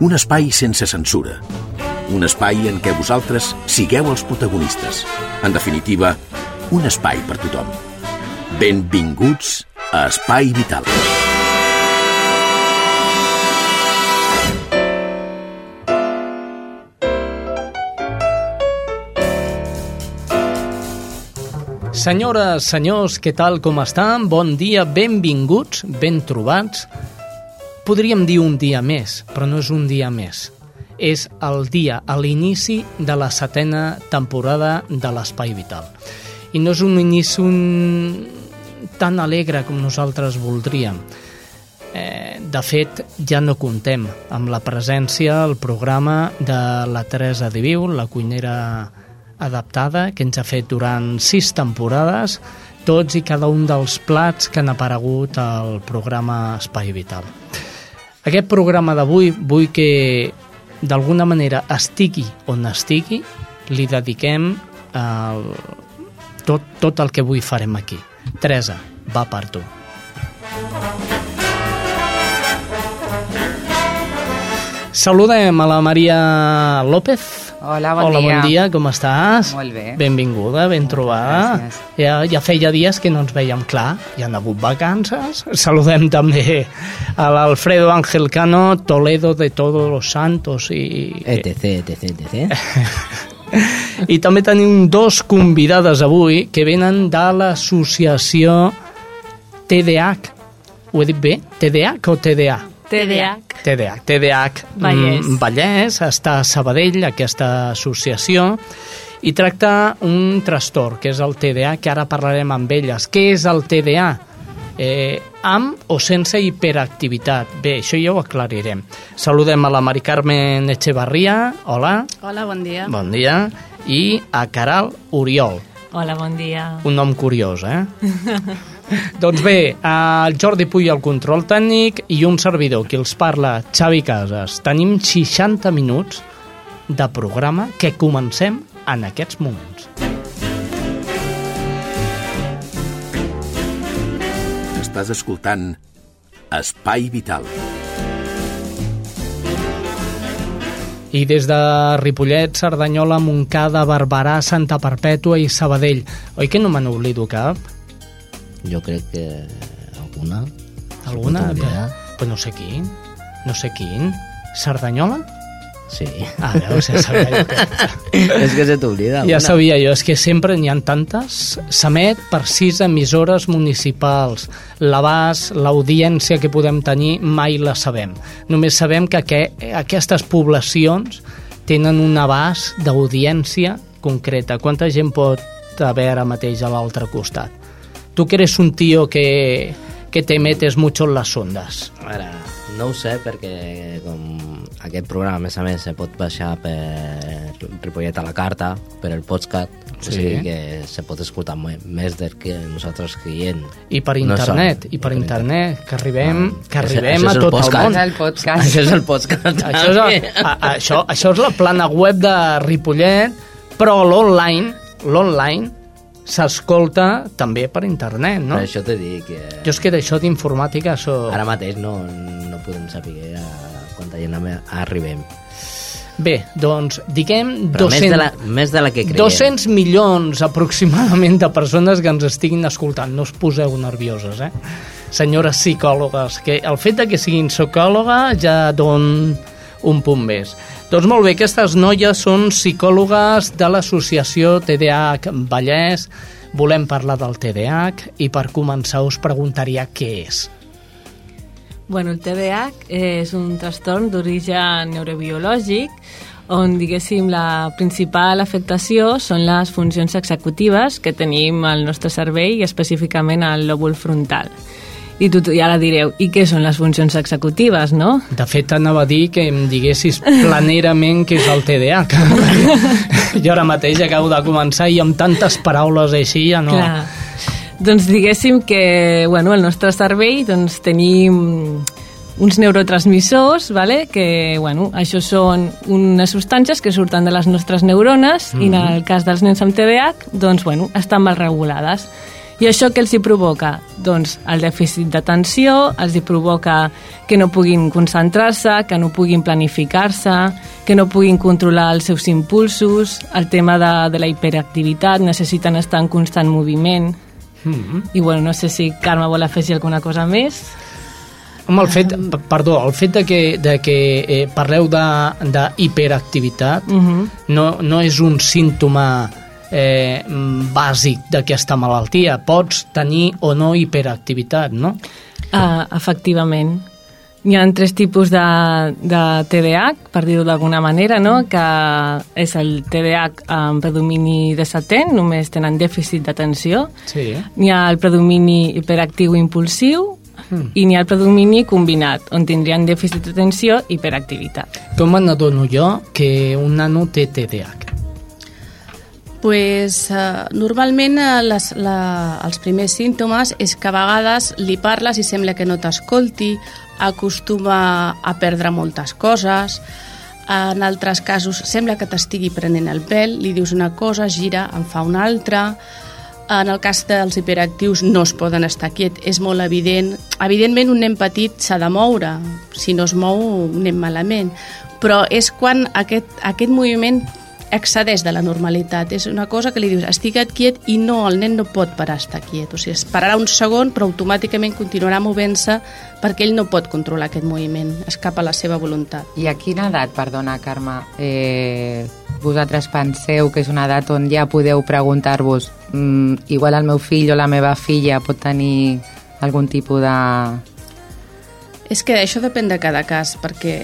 un espai sense censura. Un espai en què vosaltres sigueu els protagonistes. En definitiva, un espai per tothom. Benvinguts a Espai Vital. Senyores, senyors, què tal, com estan? Bon dia, benvinguts, ben trobats podríem dir un dia més, però no és un dia més. És el dia, a l'inici de la setena temporada de l'Espai Vital. I no és un inici un... tan alegre com nosaltres voldríem. Eh, de fet, ja no contem amb la presència al programa de la Teresa Diviu, la cuinera adaptada, que ens ha fet durant sis temporades tots i cada un dels plats que han aparegut al programa Espai Vital. Aquest programa d'avui vull que d'alguna manera estigui on estigui, li dediquem el, tot, tot el que avui farem aquí. Teresa, va per tu. Saludem a la Maria López, Hola, bon Hola, dia. bon dia, com estàs? Molt bé. Benvinguda, ben trobada. Gràcies. Ja, ja feia dies que no ens veiem clar, hi han hagut vacances. Saludem també a l'Alfredo Ángel Cano, Toledo de Todos los Santos i... etc, etc, etc. I també tenim dos convidades avui que venen de l'associació TDH. Ho he dit bé? TDH o TDA? TDAH. TDAH. TDAH Vallès. mm, Vallès, està a Sabadell, aquesta associació, i tracta un trastorn, que és el TDA, que ara parlarem amb elles. Què és el TDA? Eh, amb o sense hiperactivitat? Bé, això ja ho aclarirem. Saludem a la Mari Carmen Echevarria, hola, Hola, bon dia. bon dia, i a Caral Oriol, Hola, bon dia. un nom curiós, eh? doncs bé, el Jordi Puy al control tècnic i un servidor qui els parla, Xavi Casas. Tenim 60 minuts de programa que comencem en aquests moments. Estàs escoltant Espai Vital. I des de Ripollet, Cerdanyola, Montcada, Barberà, Santa Perpètua i Sabadell. Oi que no me n'oblido cap? Jo crec que alguna... Alguna? Oblidar. Però no sé quin. No sé quin. Cerdanyola? Sí. Ah, veus, ja sabia jo que... és que se t'oblida. Ja sabia jo, és que sempre n'hi ha tantes. S'emet per sis emissores municipals. L'abast, l'audiència que podem tenir, mai la sabem. Només sabem que, que aquestes poblacions tenen un abast d'audiència concreta. Quanta gent pot haver ara mateix a l'altre costat? Tu que eres un tío que, que te metes mucho en las ondas. A veure, no ho sé perquè com aquest programa, a més a més, se pot baixar per Ripollet a la carta, per el podcast, Sí. o sigui que se pot escoltar més del que nosaltres creiem. I per No internet, som. i per internet, que arribem, Ah, que això- arribem això és a el tot el podcast. món. És el podcast. Això és el podcast. Això és, a, a, això, això és la plana web de Ripollet, però l'online, l'online s'escolta també per internet, no? Per això t'he dit que Jo és que d'això d'informàtica, això... ara mateix no, no podem saber a quanta gent arribem. Bé, doncs, diguem Però 200, més, de la, més de la que creiem. 200 milions aproximadament de persones que ens estiguin escoltant. No us poseu nervioses, eh? Senyores psicòlogues, que el fet de que siguin psicòloga ja don un punt més. Doncs molt bé, aquestes noies són psicòlogues de l'associació TDAH Vallès. Volem parlar del TDAH i per començar us preguntaria què és. Bueno, el TDAH és un trastorn d'origen neurobiològic on, diguéssim, la principal afectació són les funcions executives que tenim al nostre cervell i específicament al lòbul frontal. I tu i ara direu, i què són les funcions executives, no? De fet, anava a dir que em diguessis planerament què és el TDAH. jo ara mateix acabo de començar i amb tantes paraules així ja no... Clar. Doncs diguéssim que bueno, el nostre cervell doncs, tenim uns neurotransmissors, vale? que bueno, això són unes substàncies que surten de les nostres neurones mm -hmm. i en el cas dels nens amb TDAH doncs, bueno, estan mal regulades. I això què els hi provoca? Doncs el dèficit d'atenció, els hi provoca que no puguin concentrar-se, que no puguin planificar-se, que no puguin controlar els seus impulsos, el tema de, de la hiperactivitat, necessiten estar en constant moviment. Mm -hmm. I bueno, no sé si Carme vol afegir alguna cosa més. Home, el fet, perdó, el fet de que, de que eh, parleu d'hiperactivitat uh -huh. no, no és un símptoma eh, bàsic d'aquesta malaltia. Pots tenir o no hiperactivitat, no? Uh, efectivament. Hi ha tres tipus de, de TDAH, per dir-ho d'alguna manera, no? que és el TDAH amb predomini desatent, només tenen dèficit d'atenció. Sí. N'hi ha el predomini hiperactiu impulsiu, mm. i n'hi ha el predomini combinat, on tindrien dèficit d'atenció i hiperactivitat. Com m'adono jo que un nano té TDAH? Pues, uh, normalment uh, les, la, els primers símptomes és que a vegades li parles i sembla que no t'escolti, acostuma a perdre moltes coses, en altres casos sembla que t'estigui prenent el pèl, li dius una cosa, gira, en fa una altra, en el cas dels hiperactius no es poden estar quiet, és molt evident. Evidentment un nen petit s'ha de moure, si no es mou anem malament, però és quan aquest, aquest moviment excedeix de la normalitat. És una cosa que li dius, estigue't quiet i no, el nen no pot parar estar quiet. O sigui, esperarà un segon, però automàticament continuarà movent-se perquè ell no pot controlar aquest moviment, escapa a la seva voluntat. I a quina edat, perdona, Carme, eh, vosaltres penseu que és una edat on ja podeu preguntar-vos mm, igual el meu fill o la meva filla pot tenir algun tipus de... És que això depèn de cada cas, perquè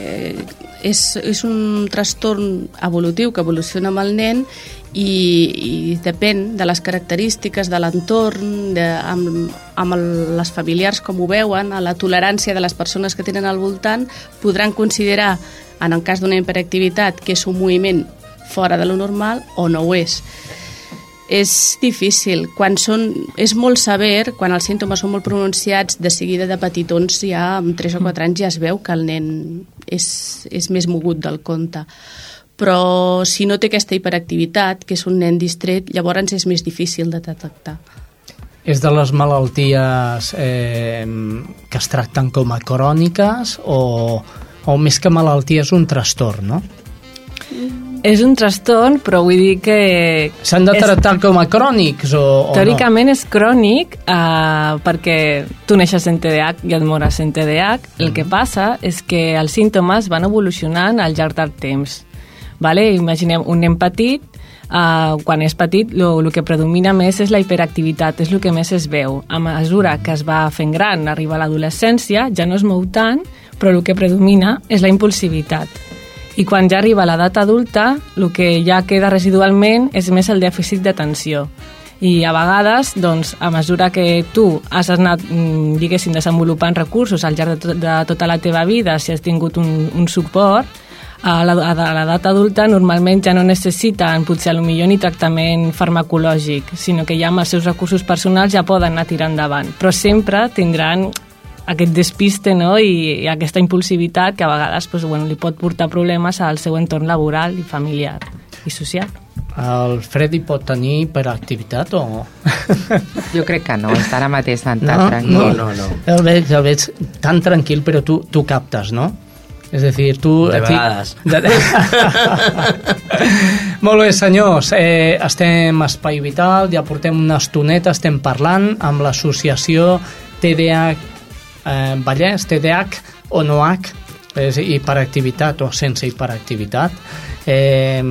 és, és un trastorn evolutiu que evoluciona amb el nen i, i depèn de les característiques de l'entorn, amb, amb el, les familiars com ho veuen, a la tolerància de les persones que tenen al voltant, podran considerar, en el cas d'una hiperactivitat, que és un moviment fora de lo normal o no ho és és difícil. Quan són, és molt sever, quan els símptomes són molt pronunciats, de seguida de petitons ja amb 3 o 4 anys ja es veu que el nen és, és més mogut del compte. Però si no té aquesta hiperactivitat, que és un nen distret, llavors és més difícil de detectar. És de les malalties eh, que es tracten com a cròniques o, o més que malaltia és un trastorn, no? És un trastorn, però vull dir que... S'han de tractar és... com a crònics o, o Teòricament no? és crònic uh, perquè tu neixes en TDAH i et mores en TDAH. Mm. El que passa és que els símptomes van evolucionant al llarg del temps. Vale? Imaginem un nen petit, uh, quan és petit, el que predomina més és la hiperactivitat, és el que més es veu. A mesura que es va fent gran, arriba a l'adolescència, ja no es mou tant, però el que predomina és la impulsivitat i quan ja arriba l'edat adulta, el que ja queda residualment és més el dèficit d'atenció. I a vegades, doncs, a mesura que tu has anat, mm, diguéssim, desenvolupant recursos al llarg de, to de tota la teva vida, si has tingut un, un suport, a l'edat adulta normalment ja no necessiten potser millor ni tractament farmacològic, sinó que ja amb els seus recursos personals ja poden anar tirant endavant, però sempre tindran aquest despiste no? I, i aquesta impulsivitat que a vegades pues, bueno, li pot portar problemes al seu entorn laboral i familiar i social. El Freddy pot tenir hiperactivitat o...? Jo crec que no, està ara mateix tan, tan no? tranquil. No, no, no. El veig, el veig tan tranquil, però tu, tu captes, no? És a dir, tu... De vegades. De... Molt bé, senyors. Eh, estem a Espai Vital, ja portem una estoneta, estem parlant amb l'associació TDAH eh, Vallès, TDAH o no H, és hiperactivitat o sense hiperactivitat. Eh,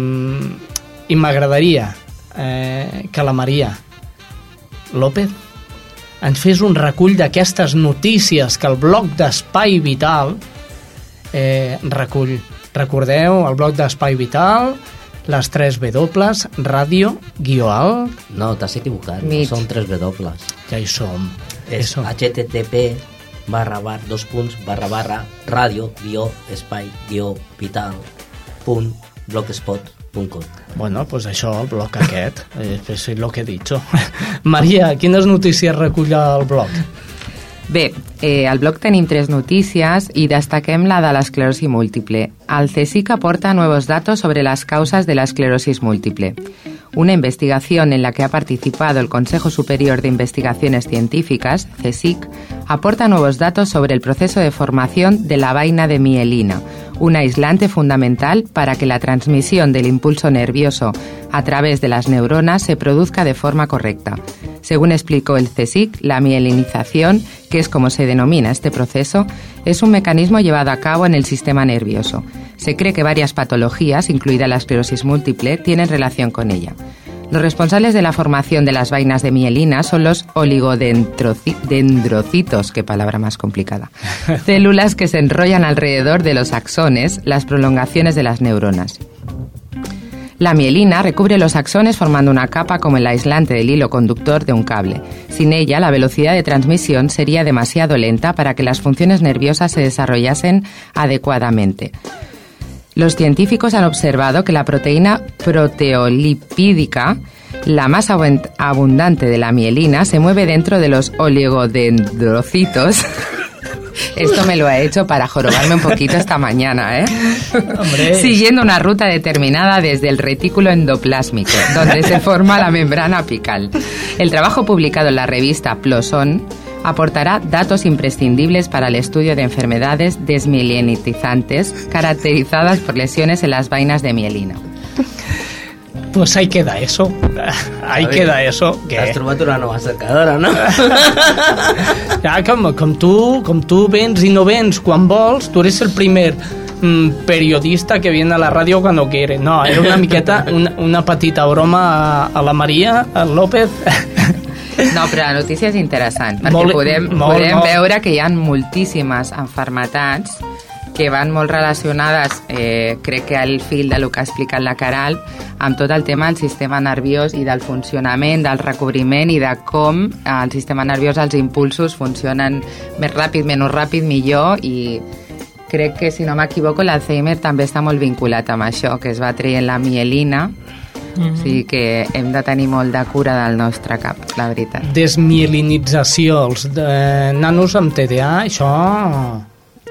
I m'agradaria eh, que la Maria López ens fes un recull d'aquestes notícies que el bloc d'Espai Vital eh, recull. Recordeu, el bloc d'Espai Vital, les 3 W, ràdio, guió alt... No, t'has equivocat, no són 3 W. Ja hi som. És Eso. http barra bar, dos punts, barra barra, ràdio, guió, espai, guió, vital, punt, blogspot.com. Bueno, pues això, el bloc aquest, eh, és lo que he dicho. Maria, quines notícies recull el bloc? Bé, eh, al blog tenim tres notícies y destaquem la de la esclerosis múltiple. Al CSIC aporta nuevos datos sobre las causas de la esclerosis múltiple. Una investigación en la que ha participado el Consejo Superior de Investigaciones Científicas, CSIC, aporta nuevos datos sobre el proceso de formación de la vaina de mielina, un aislante fundamental para que la transmisión del impulso nervioso a través de las neuronas se produzca de forma correcta. Según explicó el CSIC, la mielinización, que es como se denomina este proceso, es un mecanismo llevado a cabo en el sistema nervioso. Se cree que varias patologías, incluida la esclerosis múltiple, tienen relación con ella. Los responsables de la formación de las vainas de mielina son los oligodendrocitos, qué palabra más complicada, células que se enrollan alrededor de los axones, las prolongaciones de las neuronas. La mielina recubre los axones formando una capa como el aislante del hilo conductor de un cable. Sin ella, la velocidad de transmisión sería demasiado lenta para que las funciones nerviosas se desarrollasen adecuadamente. Los científicos han observado que la proteína proteolipídica, la más abun- abundante de la mielina, se mueve dentro de los oligodendrocitos. Esto me lo ha hecho para jorobarme un poquito esta mañana, ¿eh? Hombre. Siguiendo una ruta determinada desde el retículo endoplásmico, donde se forma la membrana apical. El trabajo publicado en la revista PLOSON aportará datos imprescindibles para el estudio de enfermedades desmielinizantes caracterizadas por lesiones en las vainas de mielina. Pues ahí queda eso. Ahí A ver, queda eso. Has Que... trobat una nova cercadora, no? Ja, com, com, tu, com tu vens i no vens quan vols, tu eres el primer mm, periodista que viene a la ràdio quan quiere. No, era una miqueta, una, una petita broma a, a la Maria, al López. No, però la notícia és interessant, perquè Molt- podem, molt, podem molt. veure que hi ha moltíssimes enfermetats que van molt relacionades, eh, crec que al fil de lo que ha explicat la Caral, amb tot el tema del sistema nerviós i del funcionament, del recobriment i de com el sistema nerviós, els impulsos funcionen més ràpid, menys ràpid, millor i crec que, si no m'equivoco, l'Alzheimer també està molt vinculat amb això, que es va traient la mielina, o sigui que hem de tenir molt de cura del nostre cap, la veritat. Desmielinització. Els de, nanos amb TDA, això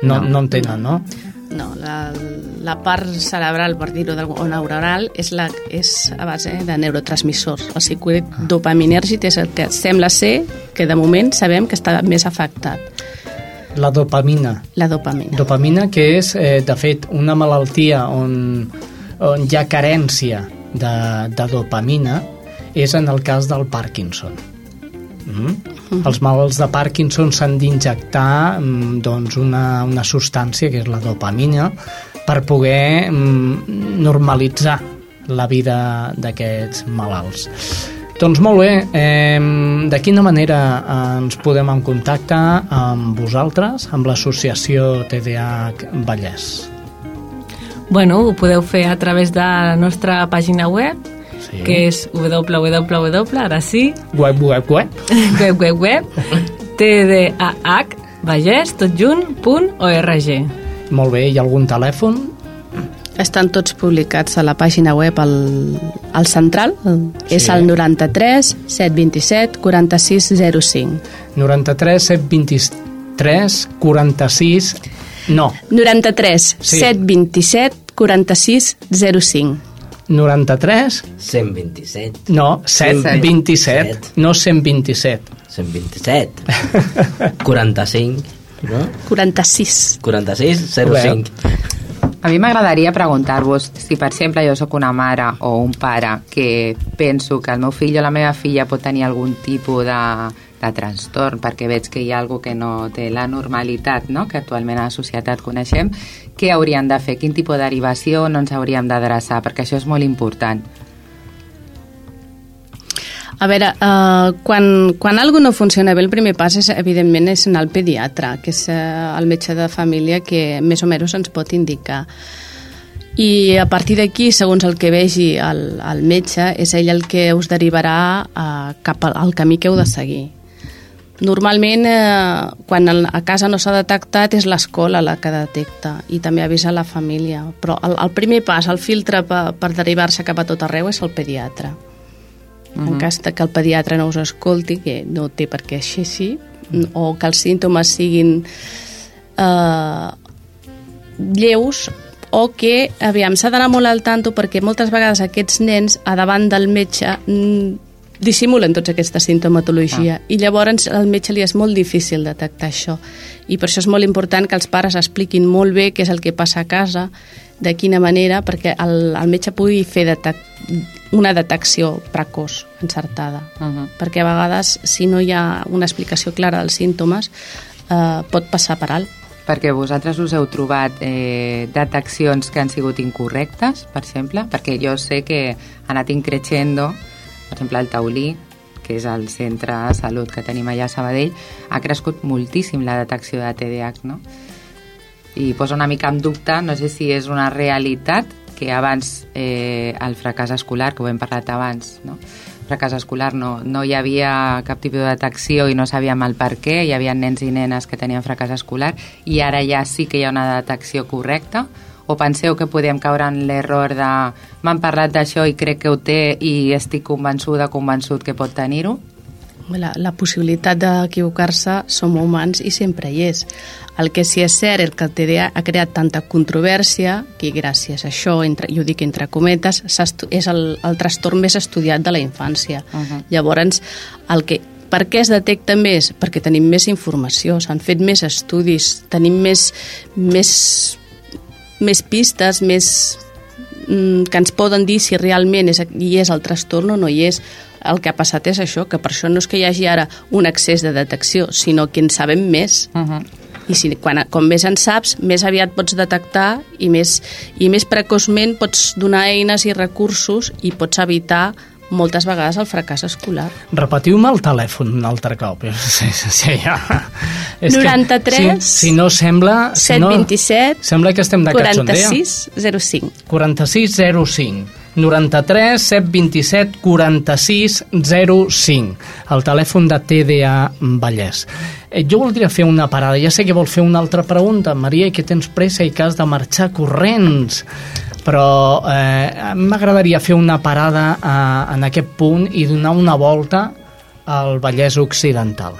no, no. no en tenen, no? No, la, la part cerebral, per dir-ho o neuronal, és, la, és a base de neurotransmissors. El circuit dopaminèrgic és el que sembla ser que de moment sabem que està més afectat. La dopamina. La dopamina. Dopamina, que és, eh, de fet, una malaltia on, on hi ha carència de, de dopamina, és en el cas del Parkinson. Mm? Els malalts de Parkinson s'han d'injectar mm, doncs una, una substància, que és la dopamina, per poder mm, normalitzar la vida d'aquests malalts. Doncs molt bé, eh, de quina manera ens podem en contacte amb vosaltres, amb l'associació TDAH Vallès? Bueno, ho podeu fer a través de la nostra pàgina web, Sí. que és www, ara sí, Web, web, web. web, web, web, tdahvallès, tot junt, punt org. Molt bé, hi ha algun telèfon? Estan tots publicats a la pàgina web al, al central, sí. és el 93 727 46 05. 93 723 46... No, 93 Sí. 727 46 05. 93... 127. No, 727, no 127. 127. 45. No? 46. 46, 05. A mi m'agradaria preguntar-vos si, per exemple, jo sóc una mare o un pare que penso que el meu fill o la meva filla pot tenir algun tipus de, de trastorn perquè veig que hi ha algú que no té la normalitat no? que actualment a la societat coneixem, què haurien de fer? Quin tipus de derivació no ens hauríem d'adreçar? Perquè això és molt important. A veure, uh, quan, quan algú no funciona bé, el primer pas, és, evidentment, és anar al pediatre, que és uh, el metge de família que més o menys ens pot indicar. I a partir d'aquí, segons el que vegi el, el metge, és ell el que us derivarà uh, cap al, al camí que heu de seguir. Normalment, eh, quan a casa no s'ha detectat, és l'escola la que detecta i també avisa la família. Però el, el primer pas, el filtre per, per derivar-se cap a tot arreu és el pediatre. Uh -huh. En cas de que el pediatre no us escolti, que no té per què així sí, o que els símptomes siguin eh, lleus o que, aviam, s'ha d'anar molt al tanto perquè moltes vegades aquests nens a davant del metge mm, dissimulen tots aquesta sintomatologia ah. i llavors al metge li és molt difícil detectar això i per això és molt important que els pares expliquin molt bé què és el que passa a casa de quina manera perquè el, el metge pugui fer detec una detecció precoç, encertada Uh -huh. perquè a vegades si no hi ha una explicació clara dels símptomes eh, pot passar per alt Perquè vosaltres us heu trobat eh, deteccions que han sigut incorrectes, per exemple? Perquè jo sé que ha anat increixendo, per exemple, el Taulí, que és el centre de salut que tenim allà a Sabadell, ha crescut moltíssim la detecció de TDAH, no? I posa una mica en dubte, no sé si és una realitat, que abans eh, el fracàs escolar, que ho hem parlat abans, no? fracàs escolar no, no hi havia cap tipus de detecció i no sabíem el per què, hi havia nens i nenes que tenien fracàs escolar i ara ja sí que hi ha una detecció correcta o penseu que podem caure en l'error de m'han parlat d'això i crec que ho té i estic convençuda, convençut que pot tenir-ho? La, la possibilitat d'equivocar-se som humans i sempre hi és. El que sí és cert és que el TDA ha creat tanta controvèrsia que gràcies a això, entre, jo dic entre cometes, és el, el trastorn més estudiat de la infància. Uh -huh. Llavors, el que, per què es detecta més? Perquè tenim més informació, s'han fet més estudis, tenim més, més, més pistes, més mm, que ens poden dir si realment és, hi és el trastorn o no hi és. El que ha passat és això, que per això no és que hi hagi ara un excés de detecció, sinó que en sabem més. Uh -huh. I si, quan, com més en saps, més aviat pots detectar i més, i més precoçment pots donar eines i recursos i pots evitar moltes vegades el fracàs escolar. Repetiu-me el telèfon un altre cop. Sí, sí, sí, ja. És que 93, si, si no sembla... Si no, 727 sembla que estem de cachondeo. 46 05. 4605 93 727 46 05 el telèfon de TDA Vallès eh, jo voldria fer una parada ja sé que vol fer una altra pregunta Maria, i que tens pressa i que has de marxar corrents però eh, m'agradaria fer una parada eh, en aquest punt i donar una volta al Vallès Occidental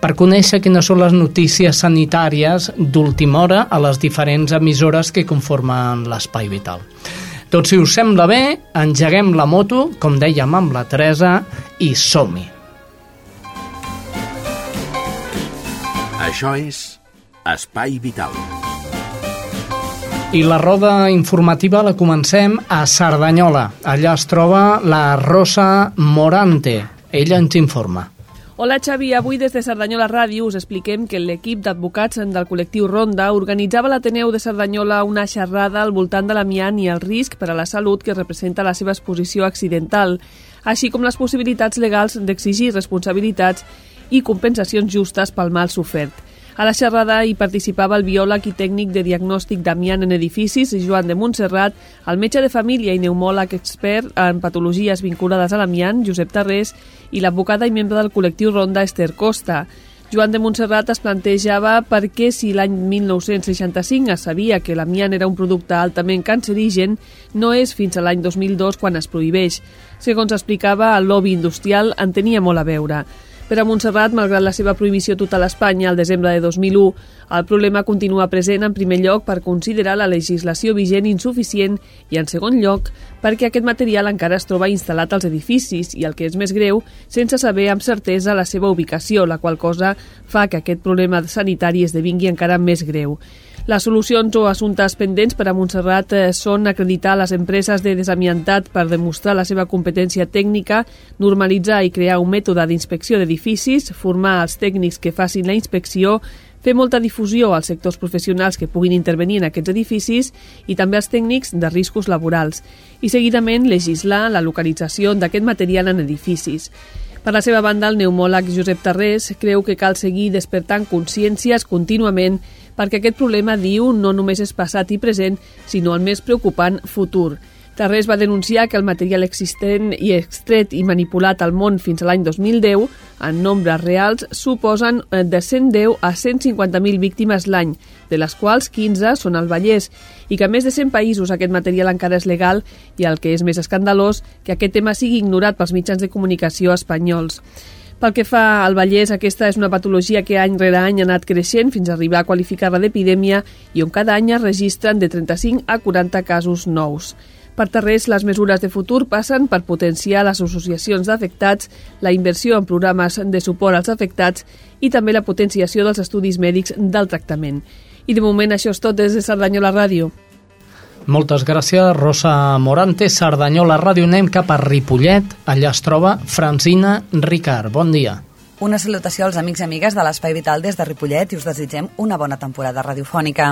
per conèixer quines són les notícies sanitàries d'última hora a les diferents emissores que conformen l'Espai Vital. Tot si us sembla bé, engeguem la moto, com dèiem amb la Teresa, i som-hi. Això és Espai Vital. I la roda informativa la comencem a Cerdanyola. Allà es troba la Rosa Morante. Ella ens informa. Hola Xavi, avui des de Cerdanyola Ràdio us expliquem que l'equip d'advocats del col·lectiu Ronda organitzava a l'Ateneu de Cerdanyola una xerrada al voltant de l'amiant i el risc per a la salut que representa la seva exposició accidental, així com les possibilitats legals d'exigir responsabilitats i compensacions justes pel mal sofert. A la xerrada hi participava el biòleg i tècnic de diagnòstic d'amiant en edificis, Joan de Montserrat, el metge de família i neumòleg expert en patologies vinculades a l'amiant, Josep Tarrés, i l'advocada i membre del col·lectiu Ronda, Esther Costa. Joan de Montserrat es plantejava per què si l'any 1965 es sabia que l'amiant era un producte altament cancerigen, no és fins a l'any 2002 quan es prohibeix. Segons explicava, el lobby industrial en tenia molt a veure. Per a Montserrat, malgrat la seva prohibició total a Espanya al desembre de 2001, el problema continua present en primer lloc per considerar la legislació vigent insuficient i, en segon lloc, perquè aquest material encara es troba instal·lat als edificis i, el que és més greu, sense saber amb certesa la seva ubicació, la qual cosa fa que aquest problema sanitari esdevingui encara més greu. Les solucions o assumptes pendents per a Montserrat eh, són acreditar les empreses de desamiantat per demostrar la seva competència tècnica, normalitzar i crear un mètode d'inspecció d'edificis, formar els tècnics que facin la inspecció, fer molta difusió als sectors professionals que puguin intervenir en aquests edificis i també als tècnics de riscos laborals i seguidament legislar la localització d'aquest material en edificis. Per la seva banda, el neumòleg Josep Tarrés creu que cal seguir despertant consciències contínuament perquè aquest problema, diu, no només és passat i present, sinó el més preocupant futur. Tarrés va denunciar que el material existent i extret i manipulat al món fins a l'any 2010, en nombres reals, suposen eh, de 110 a 150.000 víctimes l'any, de les quals 15 són al Vallès, i que a més de 100 països aquest material encara és legal i el que és més escandalós, que aquest tema sigui ignorat pels mitjans de comunicació espanyols. Pel que fa al Vallès, aquesta és una patologia que any rere any ha anat creixent fins a arribar a qualificar-la d'epidèmia i on cada any es registren de 35 a 40 casos nous. Per Terrés, les mesures de futur passen per potenciar les associacions d'afectats, la inversió en programes de suport als afectats i també la potenciació dels estudis mèdics del tractament. I de moment això és tot des de Cerdanyola Ràdio. Moltes gràcies, Rosa Morante, Cerdanyola Ràdio. Anem cap a Ripollet. Allà es troba Francina Ricard. Bon dia. Una salutació als amics i amigues de l'Espai Vital des de Ripollet i us desitgem una bona temporada radiofònica.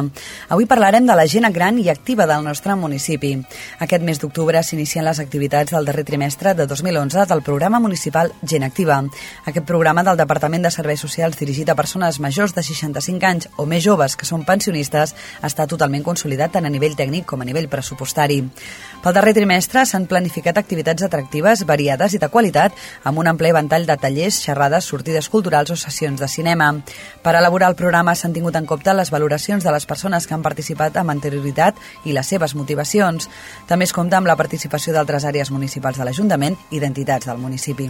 Avui parlarem de la gent gran i activa del nostre municipi. Aquest mes d'octubre s'inicien les activitats del darrer trimestre de 2011 del programa municipal Gent Activa. Aquest programa del Departament de Serveis Socials dirigit a persones majors de 65 anys o més joves que són pensionistes està totalment consolidat tant a nivell tècnic com a nivell pressupostari. Pel darrer trimestre s'han planificat activitats atractives, variades i de qualitat amb un ampli ventall de tallers, xerrades, sortides culturals o sessions de cinema. Per elaborar el programa s'han tingut en compte les valoracions de les persones que han participat amb anterioritat i les seves motivacions. També es compta amb la participació d'altres àrees municipals de l'Ajuntament i d'entitats del municipi.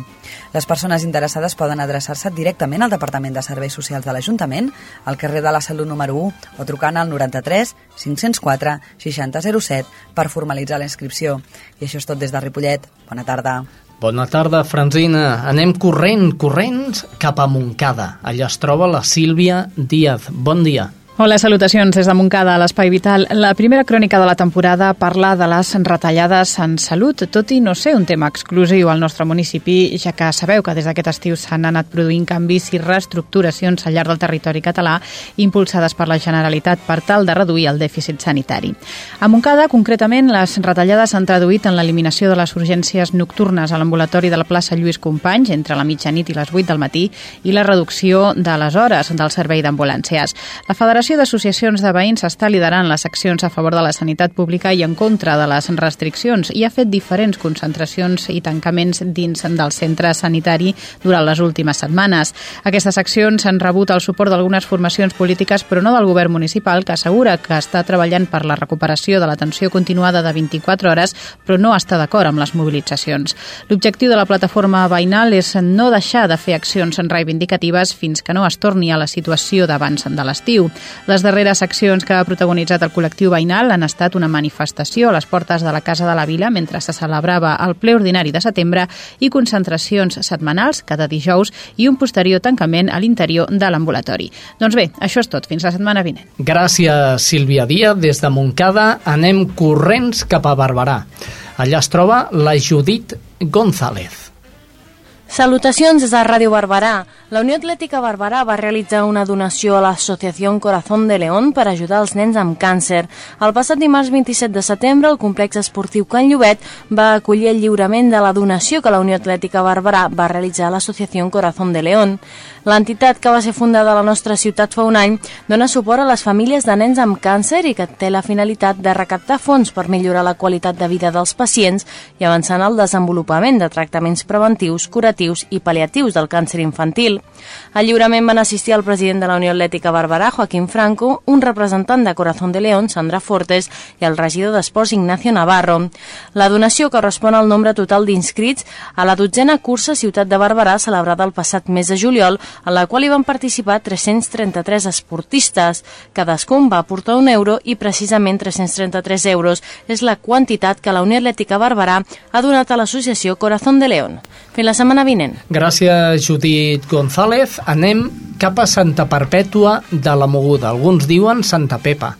Les persones interessades poden adreçar-se directament al Departament de Serveis Socials de l'Ajuntament, al carrer de la Salut número 1 o trucant al 93 504 6007 per formalitzar l'inscripció. I això és tot des de Ripollet. Bona tarda. Bona tarda, Franzina. Anem corrent, corrents, cap a Montcada. Allà es troba la Sílvia Díaz. Bon dia. Hola, salutacions des de Montcada, a l'Espai Vital. La primera crònica de la temporada parla de les retallades en salut, tot i no ser un tema exclusiu al nostre municipi, ja que sabeu que des d'aquest estiu s'han anat produint canvis i reestructuracions al llarg del territori català impulsades per la Generalitat per tal de reduir el dèficit sanitari. A Montcada, concretament, les retallades s'han traduït en l'eliminació de les urgències nocturnes a l'ambulatori de la plaça Lluís Companys entre la mitjanit i les 8 del matí i la reducció de les hores del servei d'ambulàncies. La Federació Federació d'Associacions de Veïns està liderant les accions a favor de la sanitat pública i en contra de les restriccions i ha fet diferents concentracions i tancaments dins del centre sanitari durant les últimes setmanes. Aquestes accions han rebut el suport d'algunes formacions polítiques, però no del govern municipal, que assegura que està treballant per la recuperació de l'atenció continuada de 24 hores, però no està d'acord amb les mobilitzacions. L'objectiu de la plataforma veïnal és no deixar de fer accions reivindicatives fins que no es torni a la situació d'abans de l'estiu. Les darreres accions que ha protagonitzat el col·lectiu veïnal han estat una manifestació a les portes de la Casa de la Vila mentre se celebrava el ple ordinari de setembre i concentracions setmanals cada dijous i un posterior tancament a l'interior de l'ambulatori. Doncs bé, això és tot. Fins la setmana vinent. Gràcies, Sílvia Díaz. Des de Montcada anem corrents cap a Barberà. Allà es troba la Judit González. Salutacions des de Ràdio Barberà. La Unió Atlètica Barberà va realitzar una donació a l'Associació Corazón de León per ajudar els nens amb càncer. El passat dimarts 27 de setembre, el complex esportiu Can Llobet va acollir el lliurament de la donació que la Unió Atlètica Barberà va realitzar a l'Associació Corazón de León. L'entitat que va ser fundada a la nostra ciutat fa un any dona suport a les famílies de nens amb càncer i que té la finalitat de recaptar fons per millorar la qualitat de vida dels pacients i avançar en el desenvolupament de tractaments preventius, curatius i paliatius del càncer infantil. Al lliurament van assistir el president de la Unió Atlètica Barberà, Joaquín Franco, un representant de Corazón de León, Sandra Fortes, i el regidor d'Esports, Ignacio Navarro. La donació correspon al nombre total d'inscrits a la dotzena cursa Ciutat de Barberà celebrada el passat mes de juliol, en la qual hi van participar 333 esportistes. Cadascun va aportar un euro i precisament 333 euros és la quantitat que la Unió Atlètica Barberà ha donat a l'associació Corazón de León. Fins la setmana vinent. Gràcies, Judit González. Anem cap a Santa Perpètua de la Moguda. Alguns diuen Santa Pepa.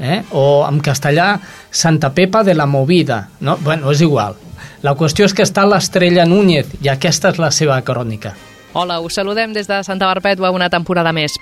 Eh? o en castellà Santa Pepa de la Movida no? bueno, és igual la qüestió és que està l'Estrella Núñez i aquesta és la seva crònica Hola, us saludem des de Santa Perpètua una temporada més.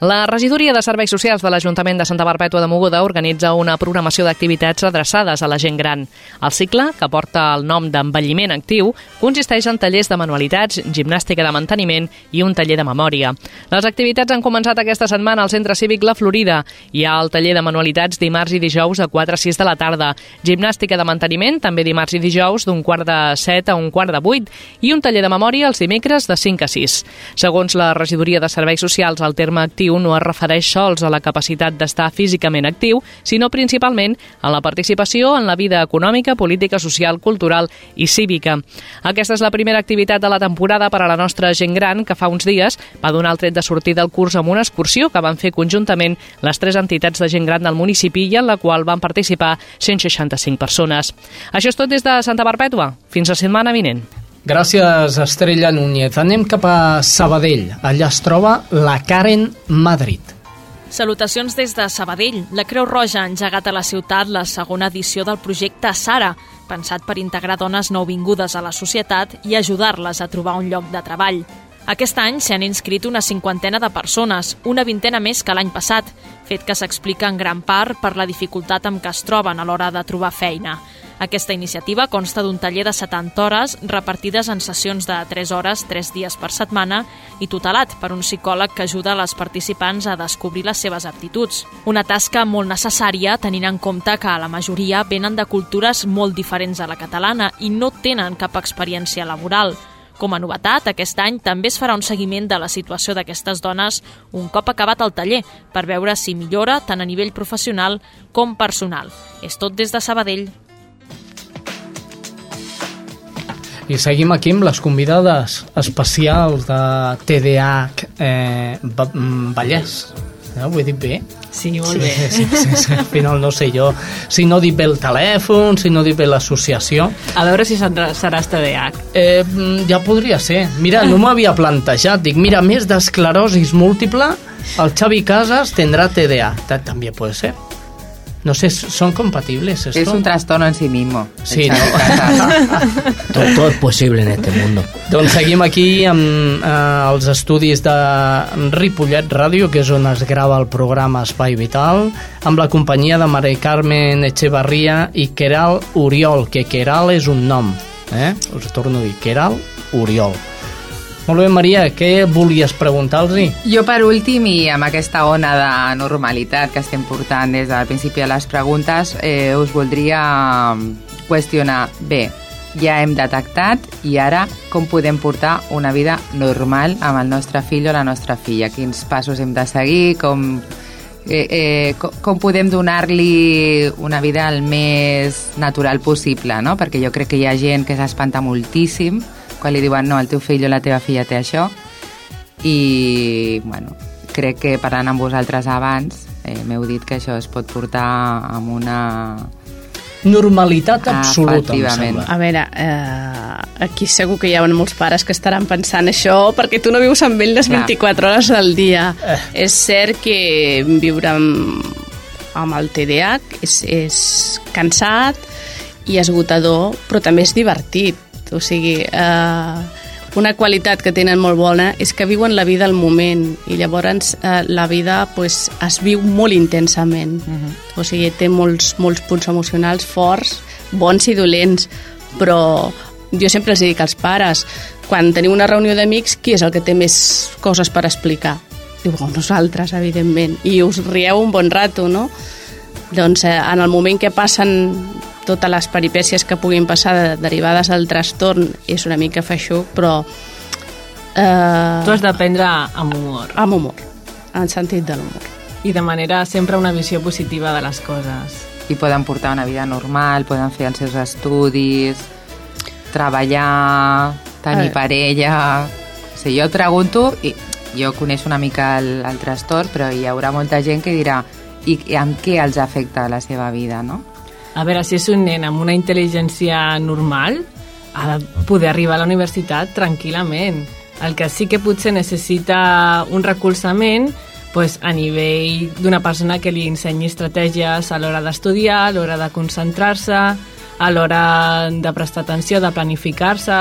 La regidoria de Serveis Socials de l'Ajuntament de Santa Barbètua de Mogoda organitza una programació d'activitats adreçades a la gent gran. El cicle, que porta el nom d'envelliment actiu, consisteix en tallers de manualitats, gimnàstica de manteniment i un taller de memòria. Les activitats han començat aquesta setmana al Centre Cívic La Florida. Hi ha el taller de manualitats dimarts i dijous a 4 a 6 de la tarda, gimnàstica de manteniment també dimarts i dijous d'un quart de 7 a un quart de 8 i un taller de memòria els dimecres de 5 a 6. Segons la regidoria de Serveis Socials, el terme actiu actiu no es refereix sols a la capacitat d'estar físicament actiu, sinó principalment a la participació en la vida econòmica, política, social, cultural i cívica. Aquesta és la primera activitat de la temporada per a la nostra gent gran que fa uns dies va donar el tret de sortir del curs amb una excursió que van fer conjuntament les tres entitats de gent gran del municipi i en la qual van participar 165 persones. Això és tot des de Santa Perpètua. Fins la setmana vinent. Gràcies, Estrella Núñez. Anem cap a Sabadell. Allà es troba la Karen Madrid. Salutacions des de Sabadell. La Creu Roja ha engegat a la ciutat la segona edició del projecte Sara, pensat per integrar dones nouvingudes a la societat i ajudar-les a trobar un lloc de treball. Aquest any s'hi han inscrit una cinquantena de persones, una vintena més que l'any passat, fet que s'explica en gran part per la dificultat amb què es troben a l'hora de trobar feina. Aquesta iniciativa consta d'un taller de 70 hores repartides en sessions de 3 hores 3 dies per setmana i tutelat per un psicòleg que ajuda les participants a descobrir les seves aptituds. Una tasca molt necessària tenint en compte que la majoria venen de cultures molt diferents a la catalana i no tenen cap experiència laboral. Com a novetat, aquest any també es farà un seguiment de la situació d'aquestes dones un cop acabat el taller per veure si millora tant a nivell professional com personal. És tot des de Sabadell. I seguim aquí amb les convidades especials de TDA eh, Vallès. No, ho he dit bé? Sí, molt bé. Sí, sí, sí, sí. Al final no sé jo si no dit bé el telèfon, si no dit bé l'associació. A veure si seràs TDA. Eh, ja podria ser. Mira, no m'havia plantejat. Dic, mira, més d'esclerosis múltiple, el Xavi Casas tindrà TDA. També pot ser. No sé, ¿son compatibles esto? Es un trastorno en sí mismo. Sí, no? todo, todo es posible en este mundo. Doncs seguim aquí amb eh, els estudis de Ripollet Ràdio, que és on es grava el programa Espai Vital, amb la companyia de Maria Carmen Echevarria i Queral Oriol, que Queral és un nom. Eh? Us torno a dir, Queral Oriol. Molt bé, Maria, què volies preguntar-los? Jo, per últim, i amb aquesta ona de normalitat que estem portant des del principi de les preguntes, eh, us voldria qüestionar, bé, ja hem detectat i ara com podem portar una vida normal amb el nostre fill o la nostra filla? Quins passos hem de seguir? Com, eh, eh, com, com podem donar-li una vida el més natural possible? No? Perquè jo crec que hi ha gent que s'espanta moltíssim quan li diuen no, el teu fill o la teva filla té això i bueno, crec que parlant amb vosaltres abans eh, m'heu dit que això es pot portar amb una normalitat absoluta, em sembla. A veure, eh, aquí segur que hi ha molts pares que estaran pensant això perquè tu no vius amb ell les 24 hores del dia. Eh. És cert que viure amb, amb el TDAH és, és cansat i esgotador, però també és divertit o sigui, eh, una qualitat que tenen molt bona és que viuen la vida al moment i llavors eh, la vida pues, es viu molt intensament. Uh -huh. O sigui, té molts, molts punts emocionals forts, bons i dolents, però jo sempre els dic als pares, quan teniu una reunió d'amics, qui és el que té més coses per explicar? Diu, nosaltres, evidentment. I us rieu un bon rato, no? Doncs eh, en el moment que passen totes les peripècies que puguin passar de, derivades del trastorn és una mica feixuc, però... Eh, tu has d'aprendre amb humor. Amb humor, en sentit de l'humor. I de manera sempre una visió positiva de les coses. I poden portar una vida normal, poden fer els seus estudis, treballar, tenir parella... O sigui, jo et pregunto, i jo coneixo una mica el, el trastorn, però hi haurà molta gent que dirà i, i amb què els afecta la seva vida, no? A veure, si és un nen amb una intel·ligència normal, ha de poder arribar a la universitat tranquil·lament. El que sí que potser necessita un recolzament pues, a nivell d'una persona que li ensenyi estratègies a l'hora d'estudiar, a l'hora de concentrar-se, a l'hora de prestar atenció, de planificar-se,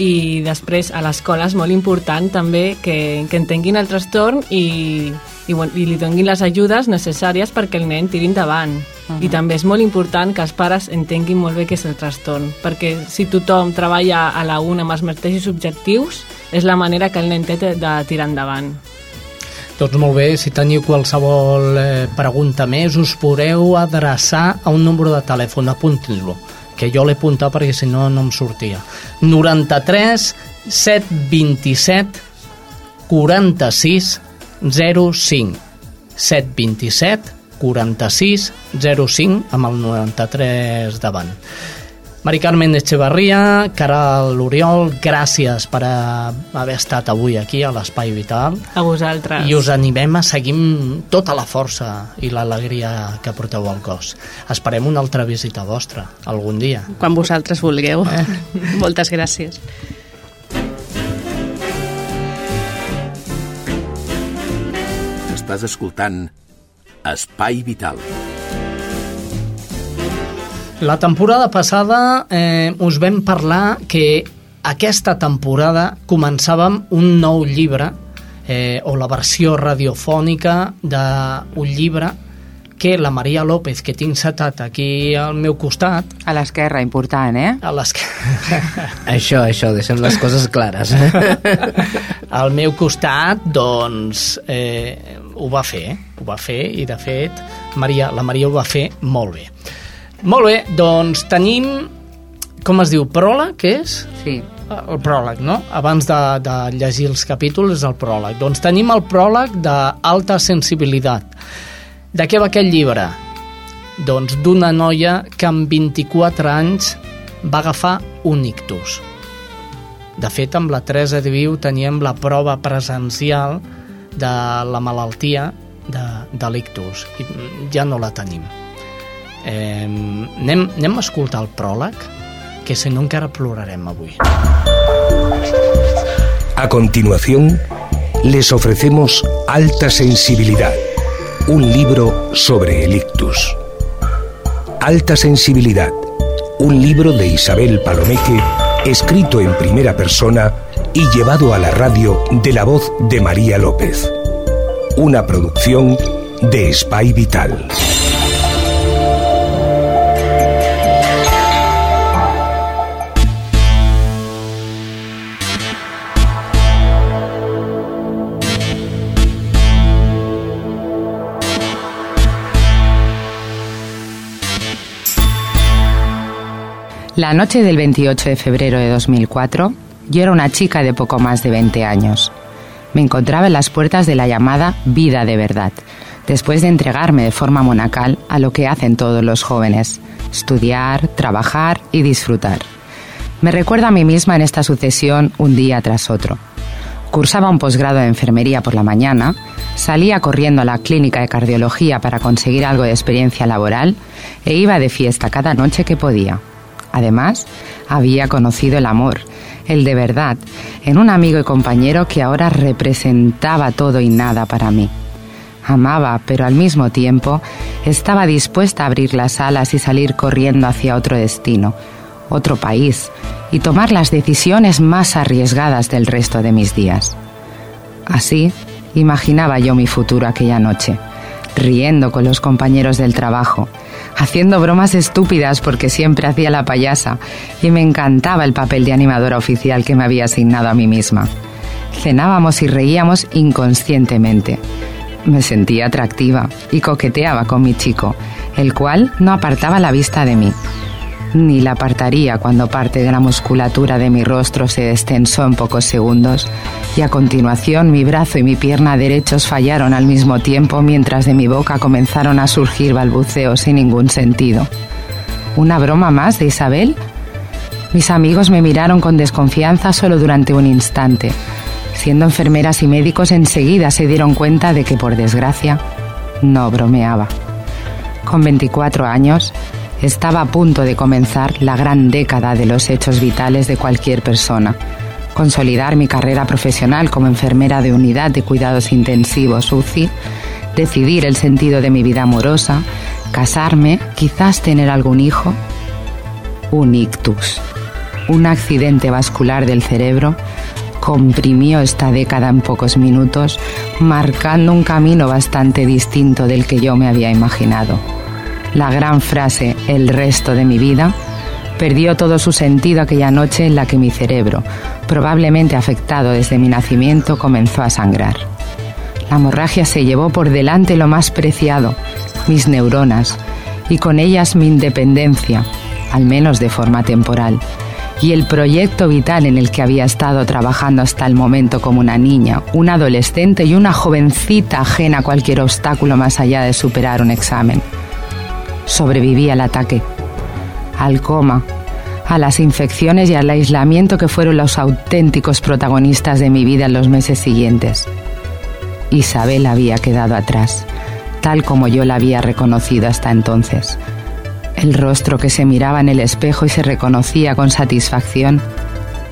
i després a l'escola és molt important també que, que entenguin el trastorn i, i, bueno, i li donin les ajudes necessàries perquè el nen tiri endavant. Uh -huh. I també és molt important que els pares entenguin molt bé què és el trastorn, perquè si tothom treballa a la una amb els mateixos objectius, és la manera que el nen té de tirar endavant. Doncs molt bé, si teniu qualsevol eh, pregunta més, us podeu adreçar a un número de telèfon, apuntin-lo, que jo l'he apuntat perquè si no no em sortia. 93 727 46 05 727 46 05 amb el 93 davant. Mari Carmen Echevarria, Caral Oriol, gràcies per haver estat avui aquí a l'Espai Vital. A vosaltres. I us animem a seguir tota la força i l'alegria que porteu al cos. Esperem una altra visita vostra, algun dia. Quan vosaltres vulgueu. Eh? Moltes gràcies. Estàs escoltant Espai Vital. La temporada passada eh, us vam parlar que aquesta temporada començàvem un nou llibre eh, o la versió radiofònica d'un llibre que la Maria López, que tinc setat aquí al meu costat... A l'esquerra, important, eh? A l'esquerra. això, això, deixem les coses clares. al meu costat, doncs, eh, ho va fer, ho va fer, i de fet, Maria, la Maria ho va fer molt bé. Molt bé, doncs tenim, com es diu, pròleg, què és? Sí. El pròleg, no? Abans de, de llegir els capítols és el pròleg. Doncs tenim el pròleg d'alta sensibilitat. De què va aquest llibre? Doncs d'una noia que amb 24 anys va agafar un ictus. De fet, amb la Teresa de Viu teníem la prova presencial de la malaltia de, de l'ictus ja no la tenim. Eh, anem, anem a escoltar el pròleg, que si no encara plorarem avui. A continuación, les ofrecemos Alta Sensibilidad, un libro sobre el ictus. Alta Sensibilidad, un libro de Isabel Palomeque, escrito en primera persona y llevado a la radio de la voz de María López. Una producción de Spy Vital. La noche del 28 de febrero de 2004, yo era una chica de poco más de 20 años. Me encontraba en las puertas de la llamada vida de verdad, después de entregarme de forma monacal a lo que hacen todos los jóvenes, estudiar, trabajar y disfrutar. Me recuerdo a mí misma en esta sucesión un día tras otro. Cursaba un posgrado de enfermería por la mañana, salía corriendo a la clínica de cardiología para conseguir algo de experiencia laboral e iba de fiesta cada noche que podía. Además, había conocido el amor, el de verdad, en un amigo y compañero que ahora representaba todo y nada para mí. Amaba, pero al mismo tiempo estaba dispuesta a abrir las alas y salir corriendo hacia otro destino, otro país, y tomar las decisiones más arriesgadas del resto de mis días. Así imaginaba yo mi futuro aquella noche, riendo con los compañeros del trabajo, haciendo bromas estúpidas porque siempre hacía la payasa y me encantaba el papel de animadora oficial que me había asignado a mí misma. Cenábamos y reíamos inconscientemente. Me sentía atractiva y coqueteaba con mi chico, el cual no apartaba la vista de mí. Ni la apartaría cuando parte de la musculatura de mi rostro se destensó en pocos segundos y a continuación mi brazo y mi pierna derechos fallaron al mismo tiempo mientras de mi boca comenzaron a surgir balbuceos sin ningún sentido. ¿Una broma más de Isabel? Mis amigos me miraron con desconfianza solo durante un instante. Siendo enfermeras y médicos enseguida se dieron cuenta de que por desgracia no bromeaba. Con 24 años, estaba a punto de comenzar la gran década de los hechos vitales de cualquier persona. Consolidar mi carrera profesional como enfermera de unidad de cuidados intensivos UCI, decidir el sentido de mi vida amorosa, casarme, quizás tener algún hijo. Un ictus. un accidente vascular del cerebro comprimió esta década en pocos minutos, marcando un camino bastante distinto del que yo me había imaginado. La gran frase el resto de mi vida perdió todo su sentido aquella noche en la que mi cerebro, probablemente afectado desde mi nacimiento, comenzó a sangrar. La hemorragia se llevó por delante lo más preciado, mis neuronas, y con ellas mi independencia, al menos de forma temporal, y el proyecto vital en el que había estado trabajando hasta el momento como una niña, una adolescente y una jovencita ajena a cualquier obstáculo más allá de superar un examen. Sobreviví al ataque, al coma, a las infecciones y al aislamiento que fueron los auténticos protagonistas de mi vida en los meses siguientes. Isabel había quedado atrás, tal como yo la había reconocido hasta entonces el rostro que se miraba en el espejo y se reconocía con satisfacción,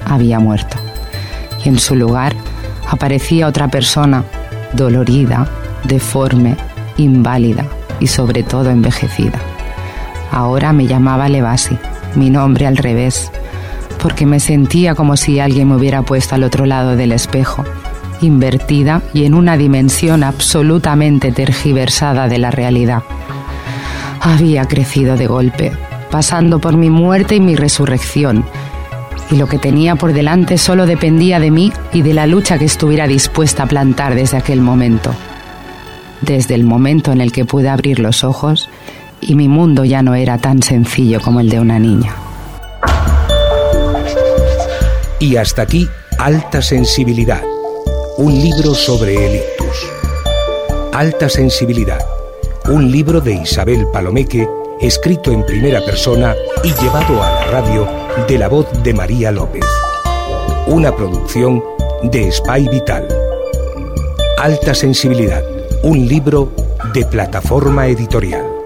había muerto. Y en su lugar aparecía otra persona, dolorida, deforme, inválida y sobre todo envejecida. Ahora me llamaba Levasi, mi nombre al revés, porque me sentía como si alguien me hubiera puesto al otro lado del espejo, invertida y en una dimensión absolutamente tergiversada de la realidad había crecido de golpe, pasando por mi muerte y mi resurrección. Y lo que tenía por delante solo dependía de mí y de la lucha que estuviera dispuesta a plantar desde aquel momento. Desde el momento en el que pude abrir los ojos y mi mundo ya no era tan sencillo como el de una niña. Y hasta aquí, Alta Sensibilidad, un libro sobre el ictus. Alta Sensibilidad un libro de Isabel Palomeque, escrito en primera persona y llevado a la radio de la voz de María López. Una producción de Spy Vital. Alta Sensibilidad, un libro de plataforma editorial.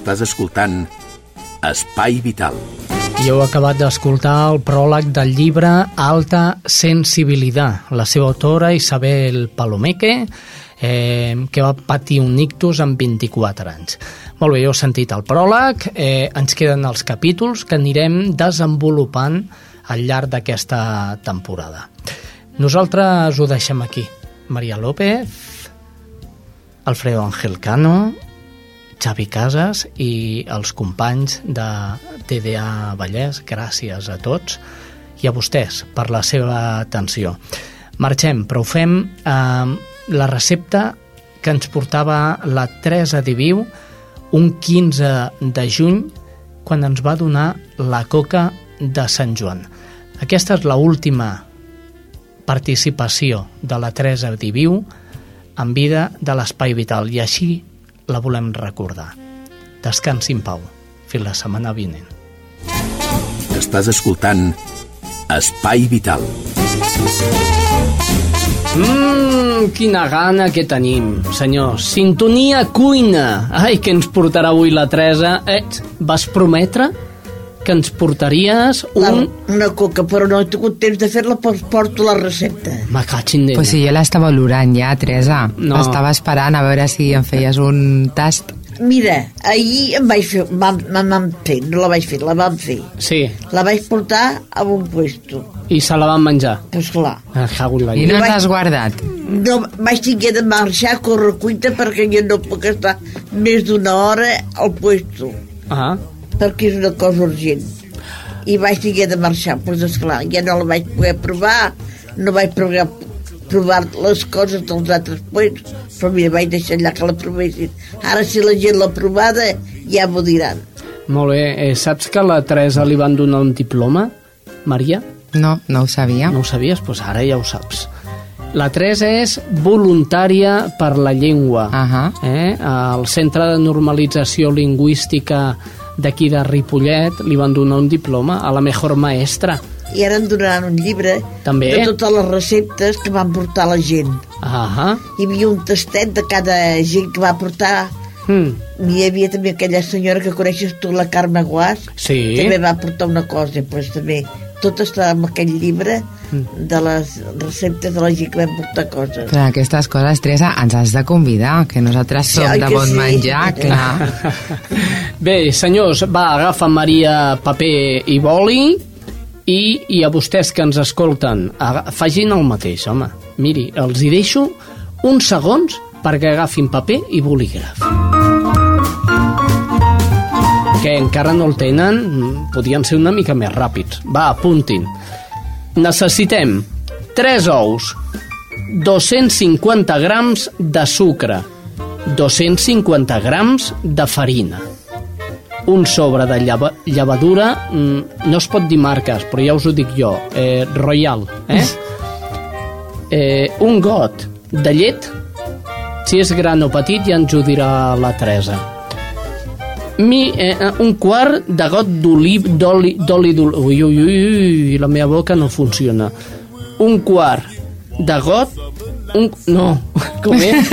Estàs escoltant Espai Vital. I heu acabat d'escoltar el pròleg del llibre Alta Sensibilitat, la seva autora Isabel Palomeque, eh, que va patir un ictus amb 24 anys. Molt bé, heu sentit el pròleg, eh, ens queden els capítols que anirem desenvolupant al llarg d'aquesta temporada. Nosaltres ho deixem aquí. Maria López, Alfredo Ángel Cano, Xavi Casas i els companys de TDA Vallès, gràcies a tots i a vostès per la seva atenció. Marxem, però ho fem amb la recepta que ens portava la Teresa Diviu un 15 de juny quan ens va donar la coca de Sant Joan. Aquesta és l última participació de la Teresa Diviu en vida de l'Espai Vital i així la volem recordar. Descansi en pau. Fins la setmana vinent. Estàs escoltant Espai Vital. Mmm, quina gana que tenim, senyor. Sintonia cuina. Ai, que ens portarà avui la Teresa. Eh, vas prometre que ens portaries un... La, una coca, però no he tingut temps de fer-la, doncs porto la recepta. Me cagin d'ella. Pues si jo l'estava olorant ja, Teresa. No. Estava esperant a veure si em feies un tast. Mira, ahir em vaig fer, vam, vam fer, no la vaig fer, la vam fer. Sí, La vaig portar a un puesto. i se la van menjar. Pues clar, Ah, en la I no llei. l'has guardat. no vaig tinguer de marxar a córrer cuita perquè jo no puc estar més d'una hora al puesto, Ah, perquè és una cosa urgent. I vaig tinguer de marxar, doncs esclar, ja no la vaig poder provar, no vaig poder provar les coses dels altres puestos, però mira, vaig deixar allà que la provessin. Ara si la gent l'ha provada, ja m'ho diran. molt bé. Eh, saps que a la Teresa li van donar un diploma, Maria? No, no ho sabia. No ho sabies? Doncs pues ara ja ho saps. La Teresa és voluntària per la llengua. Uh -huh. eh? Al Centre de Normalització Lingüística d'aquí de Ripollet li van donar un diploma a la mejor maestra. I ara em donaran un llibre També? de totes les receptes que van portar la gent. Ah Hi havia un tastet de cada gent que va portar. hmm. Hi havia també aquella senyora que coneixes tu, la Carme Guas, Sí. també va portar una cosa, doncs també tot està en aquell llibre de les receptes de la gent que vam portar coses. Però aquestes coses, Teresa, ens has de convidar, que nosaltres Sí, som oi de bon sí? menjar, clar. Bé, senyors, va, agafa Maria paper i boli i, i a vostès que ens escolten, facin el mateix, home. Miri, els hi deixo uns segons perquè agafin paper i bolígraf. Que encara no el tenen, podien ser una mica més ràpids. Va, apuntin. Necessitem 3 ous, 250 grams de sucre, 250 grams de farina, un sobre de lleva, llevadura, mm, no es pot dir marques, però ja us ho dic jo, eh, Royal, eh? eh? Un got de llet, si és gran o petit ja ens ho dirà la Teresa. Mi, eh, un quart de got d'oliv d'oli d'oli d'oli... Ui, ui, ui, la meva boca no funciona. Un quart de got... Un... No, com és?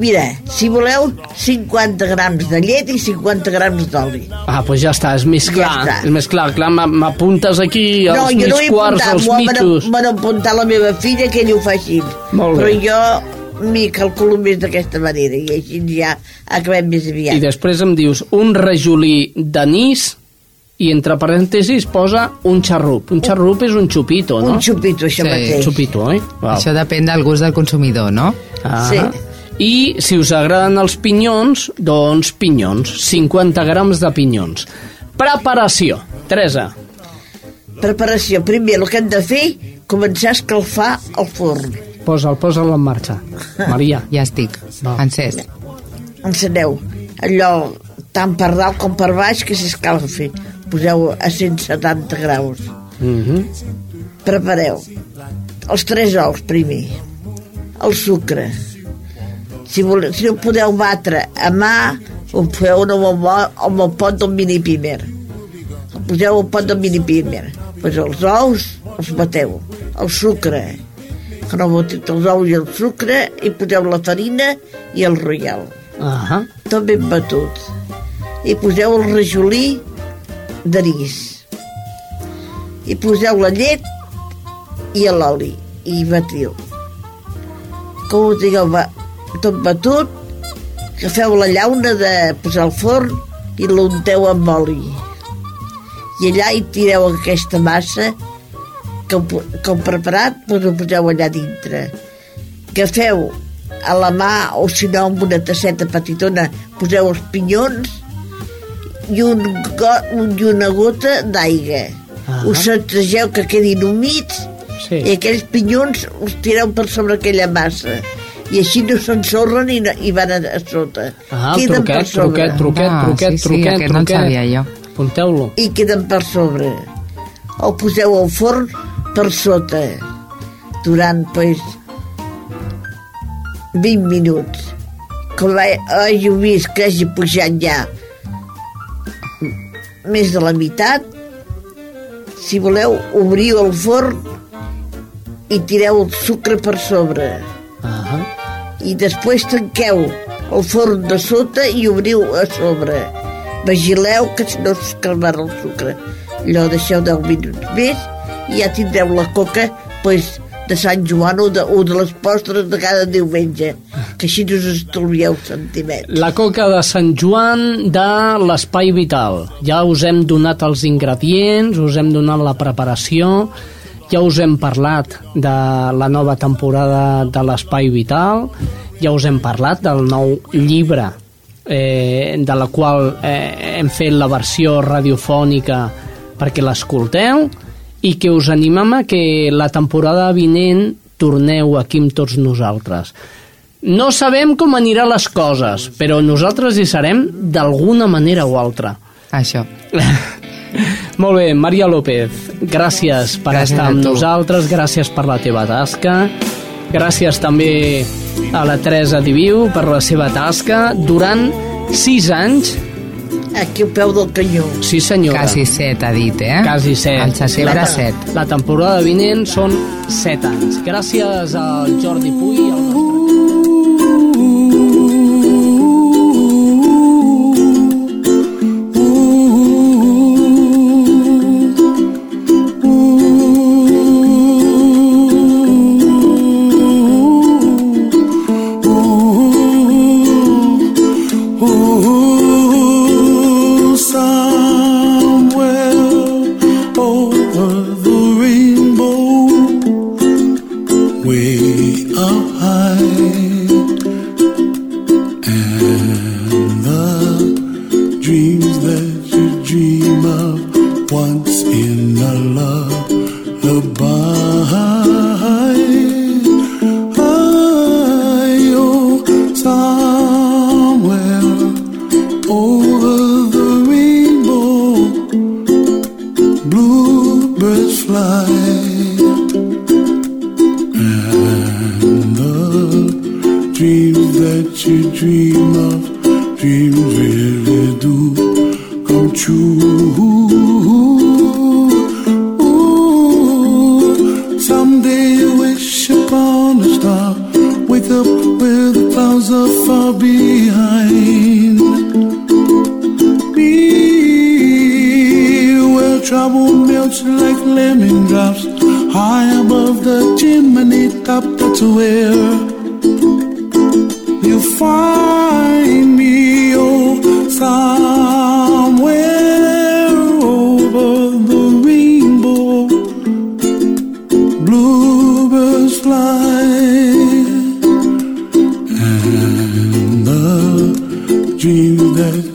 Mira, si voleu, 50 grams de llet i 50 grams d'oli. Ah, doncs pues ja està, és més Ja clar. està. és més clar, clar, m'a- m'apuntes aquí els no, jo mig no he quarts, apuntat, els m'ho ha- mitjos. m'ho ha apuntat la meva filla que ell ho fa així. Molt bé. Però jo m'hi calculo més d'aquesta manera i així ja acabem més aviat. I després em dius un rajolí d'anís i entre parèntesis posa un xarrup. Un xarrup és un xupito, no? Un xupito, això mateix. Xupito, oi? Val. Això depèn del gust del consumidor, no? Ah. Sí. I si us agraden els pinyons, doncs pinyons. 50 grams de pinyons. Preparació. Teresa. Preparació. Primer, el que hem de fer, començar a escalfar el forn. Posa'l, posa'l en marxa. Maria. Ja estic. Va. Encès. Enceneu allò tant per dalt com per baix que s'escalfi. Poseu a 170 graus. Mm -hmm. Prepareu els tres ous primer, el sucre. Si, voleu, si no podeu batre a mà, ho feu amb el, amb el pot del mini pimer. Poseu el pot del mini pimer. Pues els ous els bateu, el sucre. Quan heu batit els ous i el sucre, i poseu la farina i el royal. Ah Tot ben batut. I poseu el rajolí d'anís. I poseu la llet i l'oli i batiu. Com ho digueu, va, tot batut, agafeu la llauna de posar al forn i l'unteu amb oli. I allà hi tireu aquesta massa que que heu preparat, doncs ho poseu allà dintre. Agafeu a la mà o si no amb una tasseta petitona poseu els pinyons i, un go, un, i una gota d'aigua. Ah. Us sacsegeu que quedin humits Sí. i aquells pinyons els tireu per sobre aquella massa i així no s'ensorren i, no, i van a, a sota. Ah, Queden truquet, per sobre. truquet, truquet, Ah, truquet, sí, sí, truquet, no truquet. sabia jo. Apunteu-lo. i queden per sobre. El poseu al forn per sota durant, pues, 20 minuts. Ha- hàgiu vist que hagi pujat ja més de la meitat, si voleu, obriu el forn i tireu el sucre per sobre. Ah I després tanqueu el forn de sota i obriu a sobre. Vigileu que si no s'escalmarà el sucre. Allò deixeu 10 minuts més i ja tindreu la coca pues, de Sant Joan o de, o de les postres de cada diumenge, que així us estalvieu centimets. La coca de Sant Joan de l'Espai Vital. Ja us hem donat els ingredients, us hem donat la preparació, ja us hem parlat de la nova temporada de l'Espai Vital, ja us hem parlat del nou llibre eh, de la qual eh, hem fet la versió radiofònica perquè l'escolteu i que us animem a que la temporada vinent torneu aquí amb tots nosaltres. No sabem com anirà les coses, però nosaltres hi serem d'alguna manera o altra. Això. Molt bé, Maria López, gràcies per Gràcies estar amb nosaltres, gràcies per la teva tasca, gràcies també a la Teresa Diviu per la seva tasca durant sis anys. Aquí al peu del canyó. Sí, senyora. Quasi set, ha dit, eh? Quasi set. Al setembre, la, set. La temporada vinent són set anys. Gràcies al Jordi Puy, al yüreğimde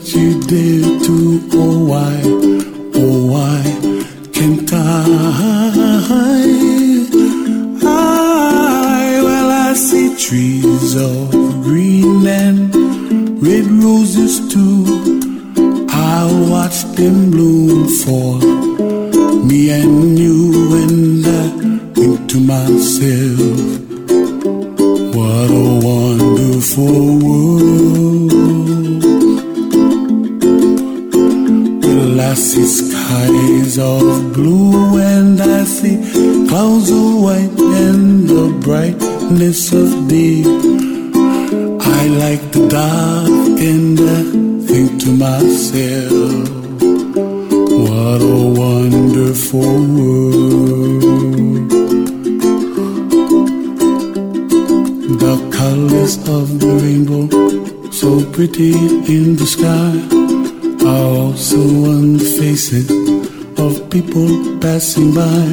passing by.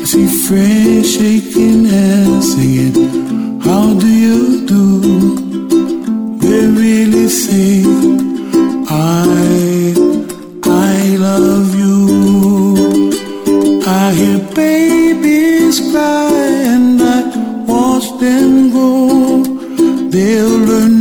I see friends shaking hands, singing, How do you do? They really sing, I, I love you. I hear babies cry and I watch them grow. They'll learn